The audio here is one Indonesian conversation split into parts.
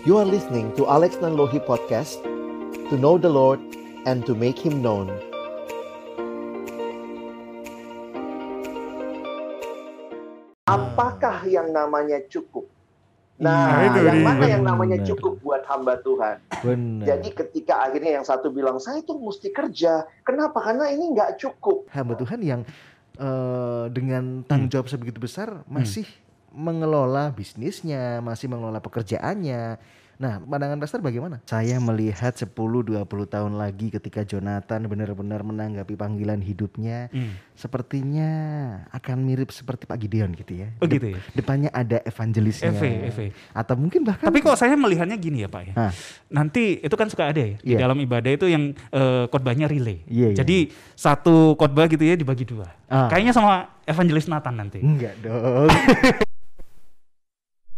You are listening to Alex Nanlohi Podcast To know the Lord and to make Him known Apakah yang namanya cukup? Nah, Nah, itu yang mana yang namanya cukup buat hamba Tuhan? Benar Jadi ketika akhirnya yang satu bilang, saya tuh mesti kerja. Kenapa? Karena ini nggak cukup. hamba Tuhan yang eh, dengan tanggung jawab sebegitu besar masih mengelola bisnisnya, masih mengelola pekerjaannya. Nah, pandangan pastor bagaimana? Saya melihat 10-20 tahun lagi ketika Jonathan benar-benar menanggapi panggilan hidupnya, Hmm. sepertinya akan mirip seperti Pak Gideon gitu ya. Oh gitu ya. Depannya ada evangelisnya. EV, EV. Atau mungkin bahkan Tapi kok saya melihatnya gini ya Pak ya. Hah. Nanti itu kan suka ada ya di Iya. dalam ibadah itu yang eh, khotbahnya relay. Iya, iya. Jadi satu khotbah gitu ya dibagi dua. Ah. Kayaknya sama evangelis Nathan nanti. Enggak dong.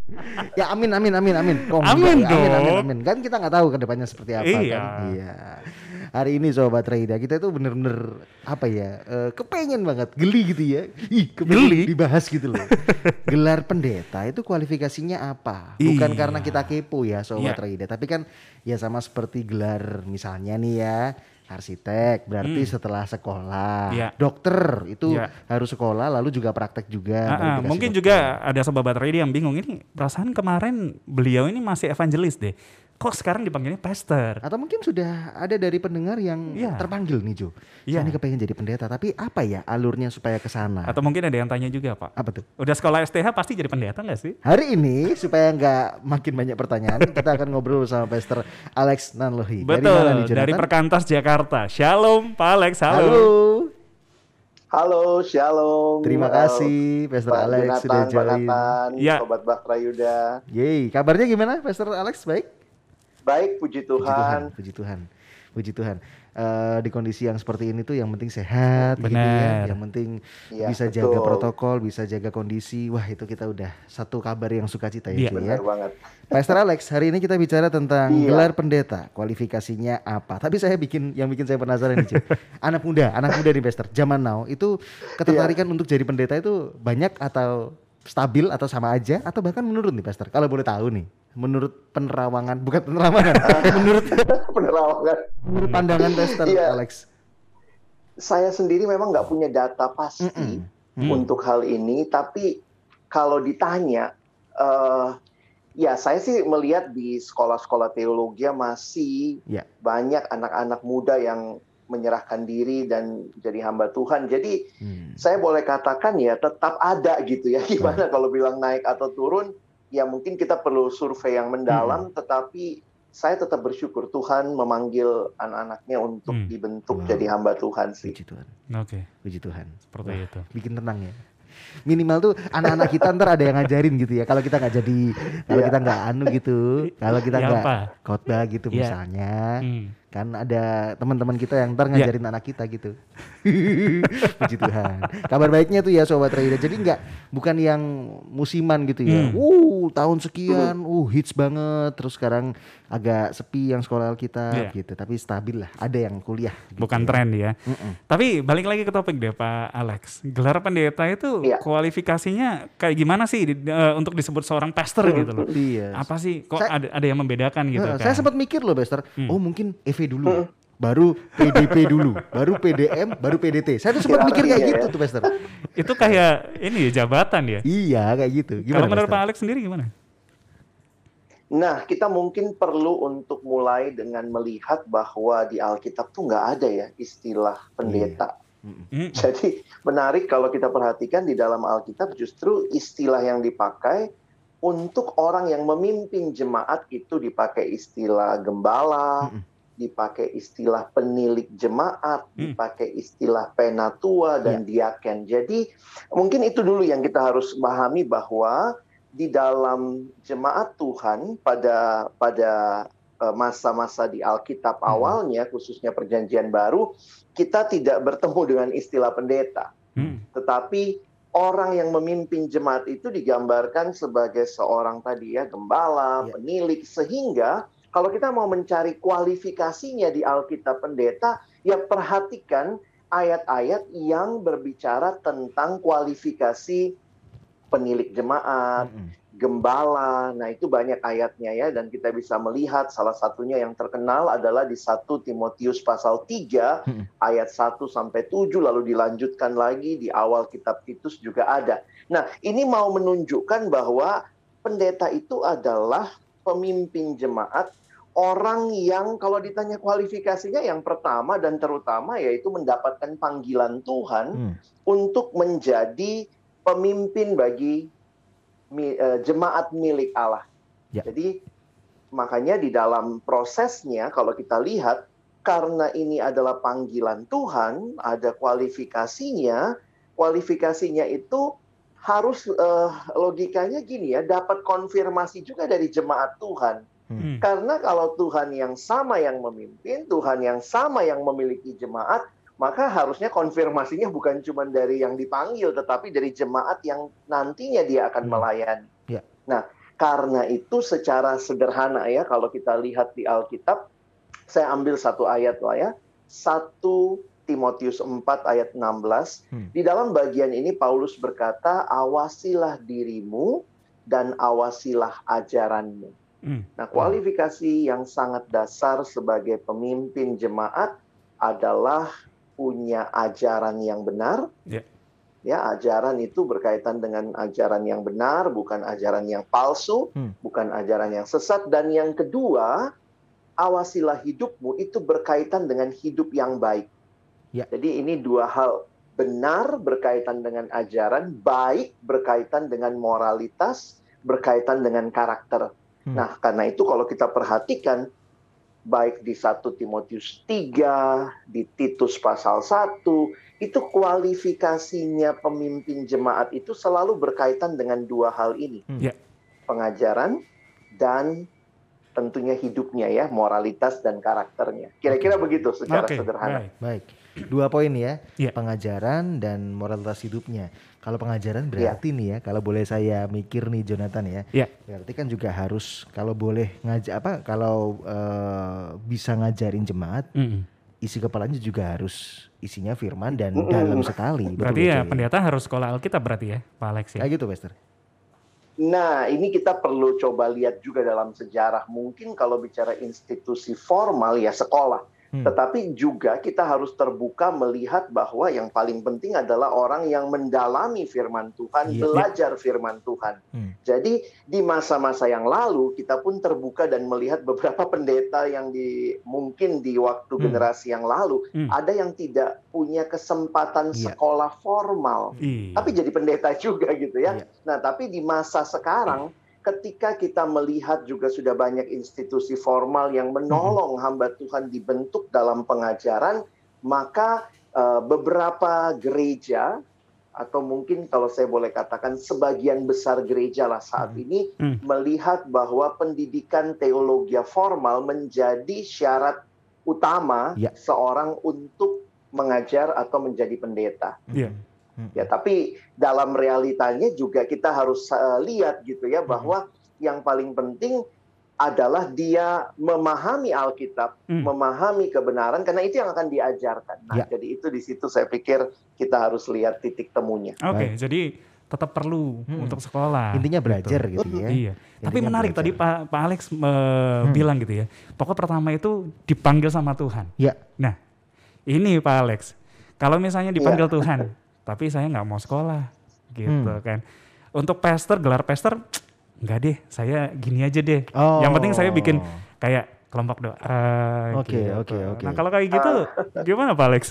ya amin amin amin amin. Enggak Amin ya? amin amin amin. Kan kita nggak tahu ke depannya seperti apa Iya. kan. Iya. Hari ini sobat Raida kita itu bener-bener apa ya? eh, kepengen banget geli gitu ya. Ih, kepengen Geli? dibahas gitu loh. Gelar pendeta itu kualifikasinya apa? Bukan Iya. karena kita kepo ya sobat Iya. Raida, tapi kan ya sama seperti gelar misalnya nih ya arsitek berarti setelah sekolah Hmm. Iya. dokter itu Iya. harus sekolah lalu juga praktek juga Ah, ah, mungkin dokter. juga ada sobat radio yang bingung ini perasaan kemarin beliau ini masih evangelis deh. Kok sekarang dipanggilnya pastor? atau mungkin sudah ada dari pendengar yang Iya. terpanggil nih Jo Iya. saya ini kepengen jadi pendeta tapi apa ya alurnya supaya ke sana Atau mungkin ada yang tanya juga Pak. apa tuh Udah sekolah STH pasti jadi pendeta nggak sih? hari ini supaya nggak makin banyak pertanyaan kita akan ngobrol sama Pastor Alex Nanlohi dari Betul, mana nih dari? Perkantas Jakarta. Shalom Pak Alex, halo. halo Halo, shalom. terima kasih Pastor Pak Alex Jonathan, sudah Pak join Ya. Sobat Bakra Yuda. Yeay, kabarnya gimana Pastor Alex baik Baik, puji Puji Tuhan, Tuhan. puji Tuhan, puji Tuhan. Eh, di kondisi yang seperti ini tuh yang penting sehat, gitu ya. Benar. Yang penting Iya, bisa jaga betul. protokol, bisa jaga kondisi. Wah itu kita udah satu kabar yang sukacita ya, Iya. Ya. Benar banget. Pastor Alex, hari ini kita bicara tentang Iya. gelar pendeta, kualifikasinya apa? Tapi saya bikin yang bikin saya penasaran nih, anak muda, anak muda nih, Pastor. Zaman now itu ketertarikan Iya. untuk jadi pendeta itu banyak atau stabil atau sama aja atau bahkan menurun nih, Pastor. Kalau boleh tahu nih, menurut penerawangan, bukan penerawangan, menurut Penerawangan. menurut pandangan Pastor Iya. Alex. Saya sendiri memang nggak punya data pasti Mm-mm. Hmm. untuk hal ini, tapi kalau ditanya, eh, ya saya sih melihat di sekolah-sekolah teologi masih Ya. banyak anak-anak muda yang menyerahkan diri dan jadi hamba Tuhan. Jadi Hmm. saya boleh katakan ya tetap ada gitu ya. Gimana kalau bilang naik atau turun? Ya mungkin kita perlu survei yang mendalam, tetapi saya tetap bersyukur Tuhan memanggil anak-anaknya untuk Hmm. dibentuk Wow. jadi hamba Tuhan sih. Puji Tuhan, Oke, puji Tuhan. seperti Wah, itu. Bikin tenang ya. Minimal tuh anak-anak kita ntar ada yang ngajarin gitu ya. Kalau kita nggak jadi, kalau Iya. kita nggak anu gitu, kalau kita Ya nggak apa? khotbah gitu Iya. misalnya, Hmm. Kan ada teman-teman kita yang ntar Iya. ngajarin anak kita gitu. Puji Tuhan. Kabar baiknya tuh ya sobat Raida. Jadi nggak bukan yang musiman gitu ya. Hmm. Uh tahun sekian, uh hits banget. Terus sekarang agak sepi yang sekolah Alkitab Iya. gitu. Tapi stabil lah. Ada yang kuliah. gitu Bukan tren ya. Mm-mm. Tapi balik lagi ke topik deh Pak Alex. Gelar pendeta itu Iya. kualifikasinya kayak gimana sih di- eh, untuk disebut seorang pastor gitu loh? Iya. Apa sih kok Saya- ada ada yang membedakan gitu Heeh, kan? Saya sempat mikir loh, Bester. Hmm. Oh mungkin EV dulu, baru PDP dulu, baru PDM, baru PDT. Saya tuh sempat Iya, mikir kayak iya, gitu ya. tuh, Bester. Itu kayak ini ya jabatan ya. iya, kayak gitu. Kalau Gimana, menurut Bester? Pak Alex sendiri gimana? Nah, kita mungkin perlu untuk mulai dengan melihat bahwa di Alkitab tuh nggak ada ya istilah pendeta. Hmm. Jadi menarik kalau kita perhatikan di dalam Alkitab justru istilah yang dipakai untuk orang yang memimpin jemaat itu dipakai istilah gembala. Dipakai istilah penilik jemaat, Hmm. dipakai istilah penatua dan diaken. Jadi mungkin itu dulu yang kita harus pahami bahwa di dalam jemaat Tuhan pada pada eh, masa-masa di Alkitab Hmm. awalnya khususnya perjanjian baru kita tidak bertemu dengan istilah pendeta, Hmm. tetapi orang yang memimpin jemaat itu digambarkan sebagai seorang tadi ya gembala, Ya. penilik sehingga kalau kita mau mencari kualifikasinya di Alkitab pendeta, ya perhatikan ayat-ayat yang berbicara tentang kualifikasi penilik jemaat, gembala. Nah, itu banyak ayatnya ya dan kita bisa melihat salah satunya yang terkenal adalah di 1 Timotius pasal 3 Mm-mm. ayat 1 sampai 7 lalu dilanjutkan lagi di awal kitab Titus juga ada. Nah, ini mau menunjukkan bahwa pendeta itu adalah pemimpin jemaat orang yang kalau ditanya kualifikasinya yang pertama dan terutama yaitu mendapatkan panggilan Tuhan Hmm. untuk menjadi pemimpin bagi eh, jemaat milik Allah. Ya. Jadi makanya di dalam prosesnya kalau kita lihat karena ini adalah panggilan Tuhan, ada kualifikasinya. Kualifikasinya itu harus eh, logikanya gini ya, dapat konfirmasi juga dari jemaat Tuhan. Hmm. Karena kalau Tuhan yang sama yang memimpin, Tuhan yang sama yang memiliki jemaat, maka harusnya konfirmasinya bukan cuma dari yang dipanggil, tetapi dari jemaat yang nantinya dia akan Hmm. melayani. Ya. Nah, karena itu secara sederhana ya, kalau kita lihat di Alkitab, saya ambil satu ayat lah ya, 1 Timotius 4 ayat 16. Hmm. Di dalam bagian ini Paulus berkata, awasilah dirimu dan awasilah ajaranmu. Hmm. Nah, kualifikasi yang sangat dasar sebagai pemimpin jemaat adalah punya ajaran yang benar. Ya. Ya, ajaran itu berkaitan dengan ajaran yang benar, bukan ajaran yang palsu, Hmm. bukan ajaran yang sesat. Dan yang kedua, awasilah hidupmu itu berkaitan dengan hidup yang baik. Ya. Jadi ini dua hal benar berkaitan dengan ajaran, baik berkaitan dengan moralitas, berkaitan dengan karakter. Hmm. Nah, karena itu kalau kita perhatikan baik di 1 Timotius 3, di Titus pasal 1, itu kualifikasinya pemimpin jemaat itu selalu berkaitan dengan dua hal ini. Hmm. Ya. Pengajaran dan tentunya hidupnya ya, moralitas dan karakternya. Kira-kira begitu secara Oke, sederhana. baik. Baik. Dua poin ya, Iya. pengajaran dan moralitas hidupnya. Kalau pengajaran berarti nih ya, kalau boleh saya mikir nih Jonathan ya, Iya. berarti kan juga harus kalau boleh ngajak apa, kalau eh, bisa ngajarin jemaat, Hmm. isi kepalanya juga harus isinya firman dan Mm-mm. dalam sekali. Betul Berarti ya betul pendeta harus sekolah Alkitab berarti ya, Pak Alex ya. Kayak gitu, Pastor. Nah, ini kita perlu coba lihat juga dalam sejarah. Mungkin kalau bicara institusi formal ya sekolah. Hmm. Tetapi juga kita harus terbuka melihat bahwa yang paling penting adalah orang yang mendalami firman Tuhan, Iya. belajar firman Tuhan. Hmm. Jadi di masa-masa yang lalu kita pun terbuka dan melihat beberapa pendeta yang di mungkin di waktu Hmm. generasi yang lalu Hmm. ada yang tidak punya kesempatan Iya. sekolah formal Iya. tapi jadi pendeta juga gitu ya. Iya. Nah, tapi di masa sekarang ketika kita melihat juga sudah banyak institusi formal yang menolong hamba Tuhan dibentuk dalam pengajaran, maka eh, beberapa gereja atau mungkin kalau saya boleh katakan sebagian besar gereja lah saat Hmm. ini Hmm. melihat bahwa pendidikan teologi formal menjadi syarat utama Ya. seorang untuk mengajar atau menjadi pendeta. Iya. Hmm. Ya, tapi dalam realitanya juga kita harus eh, lihat gitu ya bahwa yang paling penting adalah dia memahami Alkitab, Hmm. memahami kebenaran karena itu yang akan diajarkan. Nah, Ya. jadi itu di situ saya pikir kita harus lihat titik temunya. Oke, Baik. jadi tetap perlu Hmm. untuk sekolah. Intinya belajar gitu, ya. Iya. Tapi menarik belajar. tadi Pak Pak Alex eh, Hmm. bilang gitu ya. Pokok pertama itu dipanggil sama Tuhan. Ya. Nah, ini Pak Alex. Kalau misalnya dipanggil Iya. Tuhan, tapi saya nggak mau sekolah, gitu Hmm. kan. Untuk pastor, gelar pastor, nggak deh. Saya gini aja deh. Oh. Yang penting saya bikin kayak kelompok doa. Oke, gitu. oke, oke. Nah kalau kayak gitu, gimana Pak Alex?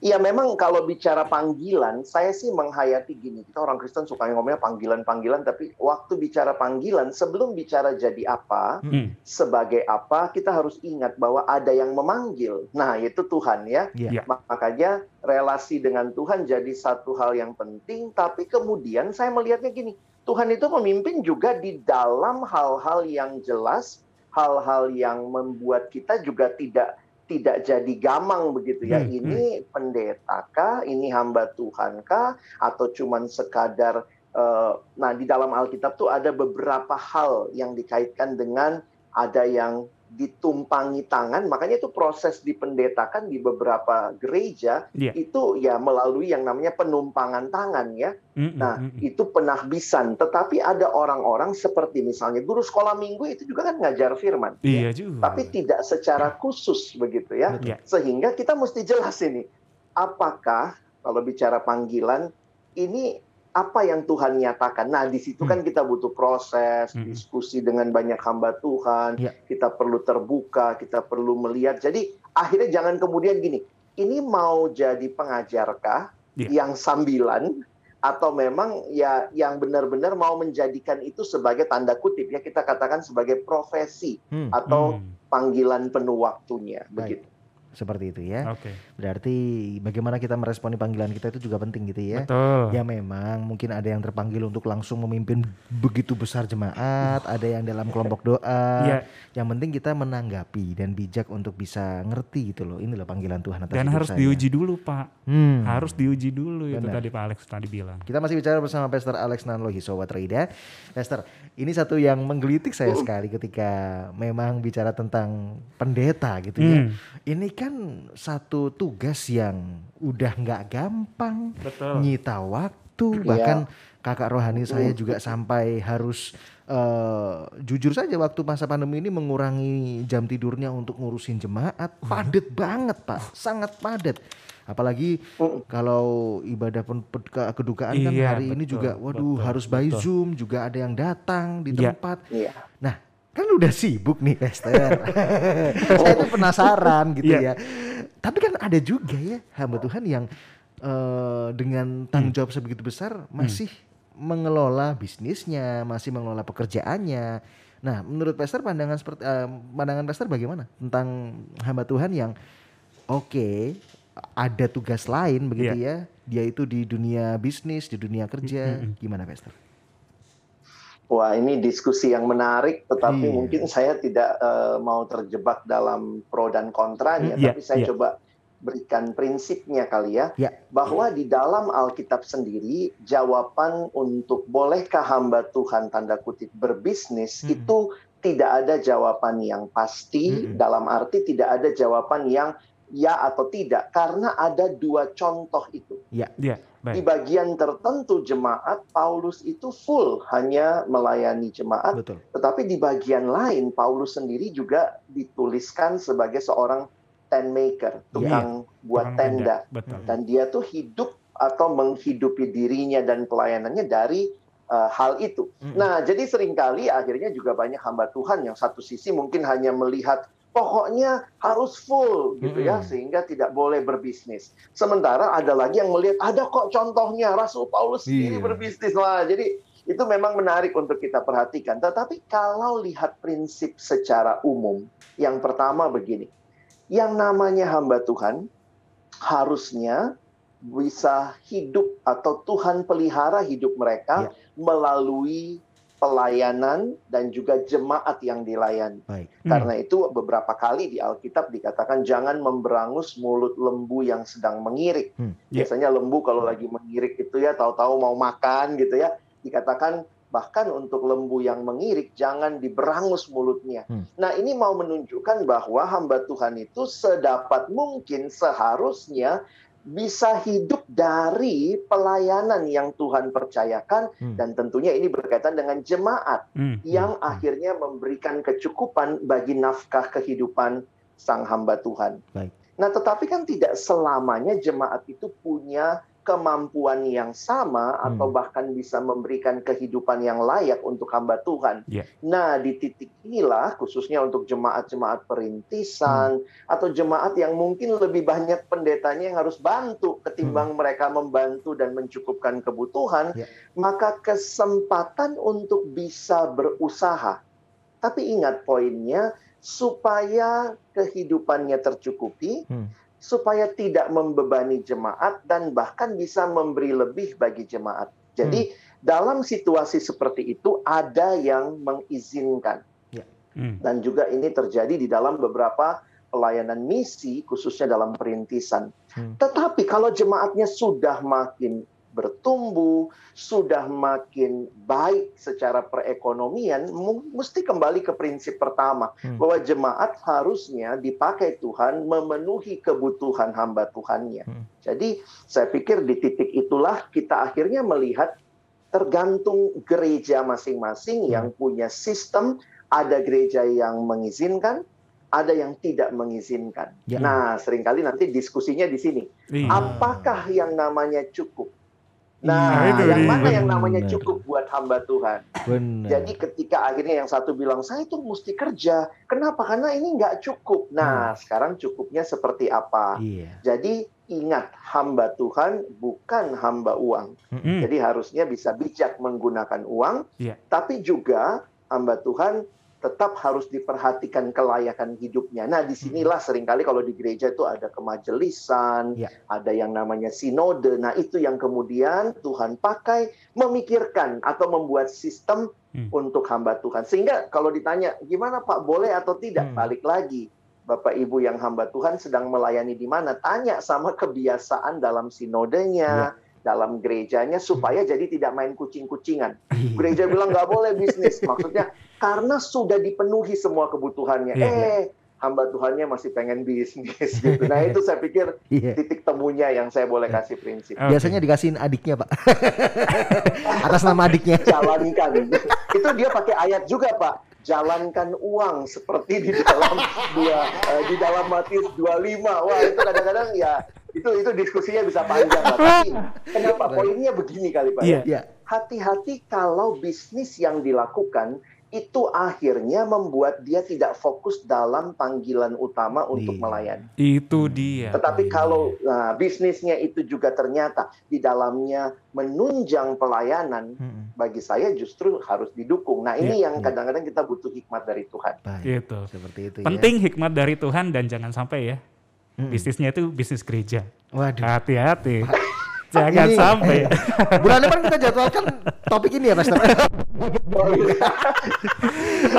Iya memang kalau bicara panggilan, saya sih menghayati gini. Kita orang Kristen suka ngomongnya panggilan-panggilan, tapi waktu bicara panggilan, sebelum bicara jadi apa, Hmm. sebagai apa, kita harus ingat bahwa ada yang memanggil. Nah, itu Tuhan ya. Iya. Iya. Makanya relasi dengan Tuhan jadi satu hal yang penting, tapi kemudian saya melihatnya gini, Tuhan itu memimpin juga di dalam hal-hal yang jelas, hal-hal yang membuat kita juga tidak tidak jadi gamang begitu ya. Hmm, ini pendeta kah, ini hamba Tuhan kah, atau cuman sekadar eh, nah di dalam Alkitab tuh ada beberapa hal yang dikaitkan dengan ada yang ditumpangi tangan, makanya itu proses dipendetakan di beberapa gereja Iya. itu ya melalui yang namanya penumpangan tangan ya. Mm, mm, Nah, itu penahbisan. Tetapi ada orang-orang seperti misalnya guru sekolah minggu itu juga kan ngajar firman. Iya juga. Tapi tidak secara khusus begitu ya. Iya. Sehingga kita mesti jelas ini. Apakah kalau bicara panggilan ini apa yang Tuhan nyatakan. Nah, di situ kan kita butuh proses, Hmm. diskusi dengan banyak hamba Tuhan. Ya. Kita perlu terbuka, kita perlu melihat. Jadi akhirnya jangan kemudian gini, ini mau jadi pengajarkah Ya. yang sambilan atau memang ya yang benar-benar mau menjadikan itu sebagai tanda kutip ya kita katakan sebagai profesi Hmm, atau Hmm, panggilan penuh waktunya Baik. begitu. Seperti itu ya. Oke. Berarti bagaimana kita meresponi panggilan kita itu juga penting gitu ya. Betul. Ya memang mungkin ada yang terpanggil untuk langsung memimpin begitu besar jemaat, ada yang dalam kelompok doa. Iya. Yang penting kita menanggapi dan bijak untuk bisa ngerti gitu loh. Inilah panggilan Tuhan atas Dan harus saya. diuji dulu, Pak. Hmm. Harus diuji dulu itu Benar. tadi Pak Alex tadi bilang. Kita masih bicara bersama Pastor Alex Nanlohi Sobat Reida. Pastor, ini satu yang menggelitik saya sekali ketika memang bicara tentang pendeta gitu ya. Hmm. Ini kan satu tugas yang udah nggak gampang, Betul. nyita waktu, Iya. bahkan kakak rohani saya juga sampai harus eh, jujur saja waktu masa pandemi ini mengurangi jam tidurnya untuk ngurusin jemaat, padet banget pak, sangat padat. Apalagi Mm. kalau ibadah pun kedukaan kan Iya, hari ini betul, juga, waduh betul, harus by betul. zoom, juga ada yang datang di Iya. tempat. Iya. Nah, kan udah sibuk nih Pastor. Saya tuh penasaran gitu Iya. ya. Tapi kan ada juga ya hamba Tuhan yang eh, dengan tanggung jawab sebegitu besar masih mengelola bisnisnya, masih mengelola pekerjaannya. Nah, menurut Pastor pandangan seperti eh, pandangan Pastor bagaimana tentang hamba Tuhan yang oke ada tugas lain begitu ya. Dia itu di dunia bisnis, di dunia kerja. Mm, mm, Gimana Pastor? Wah, ini diskusi yang menarik, tetapi Iya. mungkin saya tidak eh, mau terjebak dalam pro dan kontranya, Iya, tapi saya iya. coba berikan prinsipnya kali ya, Ya. bahwa di dalam Alkitab sendiri jawaban untuk bolehkah hamba Tuhan tanda kutip berbisnis Mm-mm. itu tidak ada jawaban yang pasti, Mm-mm. dalam arti tidak ada jawaban yang ya atau tidak, karena ada dua contoh itu. Iya, Di baik. bagian tertentu jemaat Paulus itu full hanya melayani jemaat, Betul. tetapi di bagian lain Paulus sendiri juga dituliskan sebagai seorang tent maker, tukang buat Tukang tenda. Betul. Dan dia tuh hidup atau menghidupi dirinya dan pelayanannya dari uh, hal itu. Mm-mm. Nah, jadi sering kali akhirnya juga banyak hamba Tuhan yang satu sisi mungkin hanya melihat pokoknya harus full gitu ya sehingga tidak boleh berbisnis. Sementara ada lagi yang melihat ada kok contohnya Rasul Paulus sendiri Iya. berbisnis lah. Jadi itu memang menarik untuk kita perhatikan. Tetapi kalau lihat prinsip secara umum, yang pertama begini. Yang namanya hamba Tuhan harusnya bisa hidup atau Tuhan pelihara hidup mereka Ya. melalui pelayanan dan juga jemaat yang dilayani. Baik. Hmm. Karena itu beberapa kali di Alkitab dikatakan jangan memberangus mulut lembu yang sedang mengirik. Hmm, iya. Biasanya lembu kalau lagi mengirik itu ya tahu-tahu mau makan gitu ya, dikatakan bahkan untuk lembu yang mengirik jangan diberangus mulutnya. Hmm. Nah, ini mau menunjukkan bahwa hamba Tuhan itu sedapat mungkin seharusnya bisa hidup dari pelayanan yang Tuhan percayakan Hmm. dan tentunya ini berkaitan dengan jemaat Hmm, yang hmm, akhirnya memberikan kecukupan bagi nafkah kehidupan sang hamba Tuhan. Baik. Nah, tetapi kan tidak selamanya jemaat itu punya kemampuan yang sama atau Hmm. bahkan bisa memberikan kehidupan yang layak untuk hamba Tuhan. Iya. Nah, di titik inilah khususnya untuk jemaat-jemaat perintisan atau jemaat yang mungkin lebih banyak pendetanya yang harus bantu ketimbang mereka membantu dan mencukupkan kebutuhan, Ya. maka kesempatan untuk bisa berusaha. Tapi ingat poinnya supaya kehidupannya tercukupi, Hmm. Supaya tidak membebani jemaat dan bahkan bisa memberi lebih bagi jemaat. Jadi dalam situasi seperti itu ada yang mengizinkan hmm. dan juga ini terjadi di dalam beberapa pelayanan misi khususnya dalam perintisan. Hmm. Tetapi kalau jemaatnya sudah makin bertumbuh, sudah makin baik secara perekonomian, mesti kembali ke prinsip pertama Hmm. bahwa jemaat harusnya dipakai Tuhan memenuhi kebutuhan hamba Tuhannya. Hmm. Jadi saya pikir di titik itulah kita akhirnya melihat tergantung gereja masing-masing yang punya sistem, ada gereja yang mengizinkan, ada yang tidak mengizinkan. Ya. Nah, sering kali nanti diskusinya di sini. Iya. Apakah yang namanya cukup? Nah, Nah, itu yang mana yang namanya cukup buat hamba Tuhan? Benar. Jadi ketika akhirnya yang satu bilang saya itu mesti kerja, kenapa? Karena ini nggak cukup. Nah, sekarang cukupnya seperti apa? iya. Jadi ingat hamba Tuhan bukan hamba uang. Hmm. Jadi harusnya bisa bijak menggunakan uang, Iya. tapi juga hamba Tuhan tetap harus diperhatikan kelayakan hidupnya. Nah, di sinilah sering kali kalau di gereja itu ada kemajelisan, Iya. ada yang namanya sinode. Nah, itu yang kemudian Tuhan pakai memikirkan atau membuat sistem Hmm. untuk hamba Tuhan. Sehingga kalau ditanya, gimana Pak, boleh atau tidak? Hmm. Balik lagi. Bapak Ibu yang hamba Tuhan sedang melayani di mana? Tanya sama kebiasaan dalam sinodenya, dalam gerejanya, supaya jadi tidak main kucing-kucingan. Iya. Gereja bilang nggak boleh bisnis. Maksudnya karena sudah dipenuhi semua kebutuhannya. Iya, eh, hamba Tuhannya masih pengen bisnis gitu. Nah itu saya pikir Iya. titik temunya yang saya boleh kasih prinsip. Oke. Biasanya dikasihin adiknya, Pak. Atas nama adiknya. Jalankan. itu dia pakai ayat juga Pak. Jalankan uang seperti di dalam dua eh, di dalam Matius 25. Wah itu kadang-kadang ya itu itu diskusinya bisa panjang Pak. Tapi kenapa poinnya begini kali Pak? Iya. Iya. hati-hati kalau bisnis yang dilakukan itu akhirnya membuat dia tidak fokus dalam panggilan utama untuk Iya. melayani. Itu dia. Tetapi kalau nah, bisnisnya itu juga ternyata di dalamnya menunjang pelayanan, Mm-mm. bagi saya justru harus didukung. Nah ini yang Iya. kadang-kadang kita butuh hikmat dari Tuhan. Baik. Gitu. Seperti itu Penting hikmat dari Tuhan dan jangan sampai ya ya. Mm-mm. bisnisnya itu bisnis gereja. Waduh. Hati-hati. Jangan Ini- sampai. Bulan depan kita jadwalkan topik ini ya, Pastor.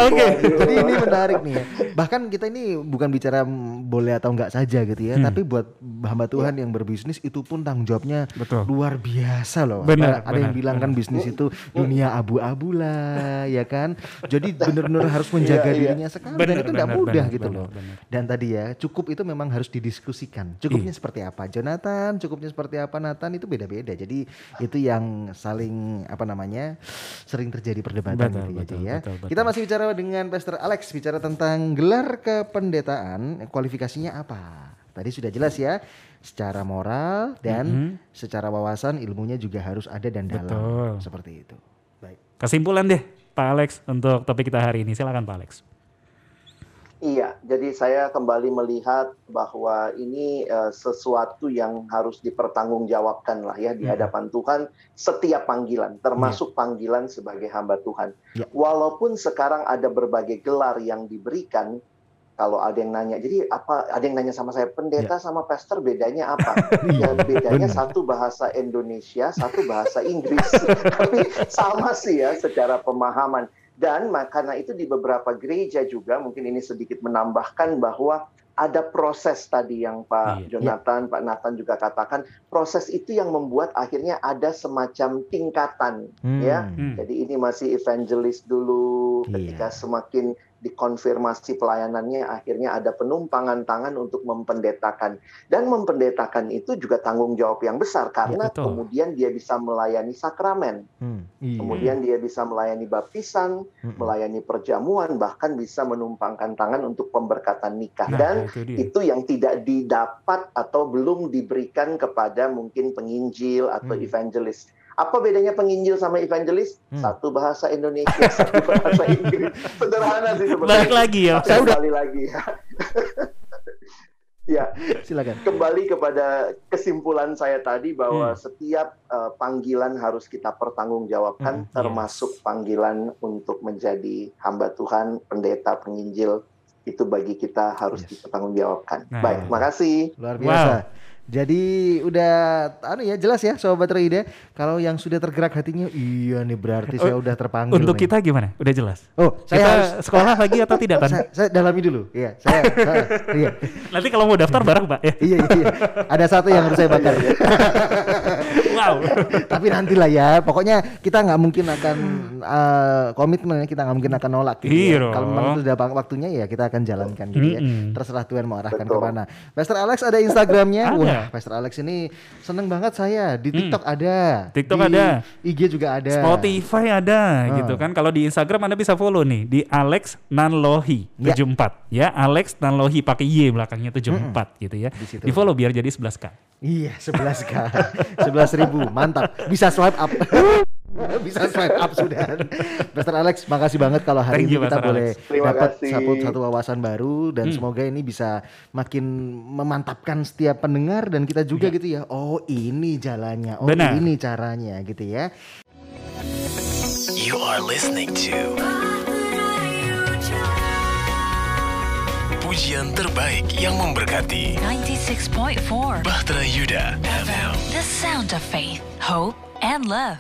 Oke. Jadi ini menarik nih ya. Bahkan kita ini bukan bicara boleh atau enggak saja gitu ya, Hmm. tapi buat hamba Tuhan yang berbisnis itu pun tanggung jawabnya Betul. luar biasa loh. Benar, Ada yang benar, bilang kan bisnis itu dunia abu-abu lah, ya kan. Jadi benar-benar harus menjaga Iya, iya. dirinya sekali dan itu nggak benar, mudah benar, gitu benar, loh. benar. Dan tadi ya cukup itu memang harus didiskusikan. Cukupnya Iya. seperti apa? Jonathan, cukupnya seperti apa Nathan itu beda-beda. Jadi itu yang saling apa namanya sering terjadi perdebatan Betul, gitu betul, ya. betul, betul. Kita masih bicara dengan Pastor Alex bicara tentang gelar kependetaan, kualifikasinya apa? Tadi sudah jelas ya, secara moral dan Mhm. secara wawasan ilmunya juga harus ada dan dalam. Betul. Seperti itu. Baik. Kesimpulan deh Pak Alex untuk topik kita hari ini. Silakan Pak Alex. Iya, jadi saya kembali melihat bahwa ini eh, sesuatu yang harus dipertanggungjawabkan lah ya di Hmm. hadapan Tuhan setiap panggilan, termasuk panggilan sebagai hamba Tuhan. Ya. Walaupun sekarang ada berbagai gelar yang diberikan, kalau ada yang nanya, jadi apa? Ada yang nanya sama saya, pendeta sama pastor bedanya apa? ya bedanya satu bahasa Indonesia, satu bahasa Inggris, tapi sama sih ya secara pemahaman. Dan karena itu di beberapa gereja juga mungkin ini sedikit menambahkan bahwa ada proses tadi yang Pak Iya. Jonathan, Pak Nathan juga katakan, proses itu yang membuat akhirnya ada semacam tingkatan Hmm. ya. Hmm. Jadi ini masih evangelis dulu, Iya. ketika semakin dikonfirmasi pelayanannya akhirnya ada penumpangan tangan untuk mempendetakan. Dan mempendetakan itu juga tanggung jawab yang besar karena betul. kemudian dia bisa melayani sakramen, Hmm. Iya. kemudian dia bisa melayani baptisan, Mm-mm. melayani perjamuan, bahkan bisa menumpangkan tangan untuk pemberkatan nikah. Nah, Dan itu dia. itu yang tidak didapat atau belum diberikan kepada mungkin penginjil atau Hmm. evangelis. Apa bedanya penginjil sama evangelis? Hmm. Satu bahasa Indonesia, satu bahasa Inggris. Sederhana sih sebenarnya. Balik lagi ya. Tapi Saya udah- kembali lagi ya. ya, Silakan. kembali kepada kesimpulan saya tadi bahwa Hmm. setiap uh, panggilan harus kita pertanggungjawabkan, Hmm, yes. termasuk panggilan untuk menjadi hamba Tuhan, pendeta, penginjil. Itu bagi kita harus Yes. dipertanggungjawabkan. Nah. Baik, makasih. Luar biasa. Jadi udah anu ya jelas ya sobat Roida kalau yang sudah tergerak hatinya iya nih berarti saya udah terpanggil. Untuk nih. kita gimana? Udah jelas. Oh, saya kita harus sekolah lagi atau tidak kan? saya, saya dalami dulu. Iya, saya, saya iya. Nanti kalau mau daftar bareng Pak ya. iya, iya. Ada satu yang harus saya bakar. wow. Tapi nantilah ya. Pokoknya kita nggak mungkin akan eh, komitmen kita nggak mungkin akan nolak gitu Iya ya. Kalau memang itu udah bang- waktunya ya kita akan jalankan gitu ya. Terserah Tuhan mau arahkan Betul. ke mana. Pastor Alex ada Instagramnya. Ada. Wah, Pastor Alex ini seneng banget saya. Di TikTok ada. TikTok di ada. IG juga ada. Spotify ada Ah. gitu kan. Kalau di Instagram Anda bisa follow nih di Alex Nanlohi Ya. 74 ya. Alex Nanlohi pakai Y belakangnya 74 gitu ya. Di situ. Di follow biar jadi 11K. Iya, 11 k 11 ribu, mantap. Bisa swipe up. Bisa swipe up sudah. Pastor Alex, makasih banget kalau hari Thank ini you, kita Pastor boleh dapat satu, satu wawasan baru dan Hmm. semoga ini bisa makin memantapkan setiap pendengar dan kita juga gitu ya. Oh, ini jalannya. Oh, Benar. ini caranya gitu ya. You are listening to Pujian terbaik yang memberkati 96.4 Bahtera Yuda FM The sound of faith, hope, and love.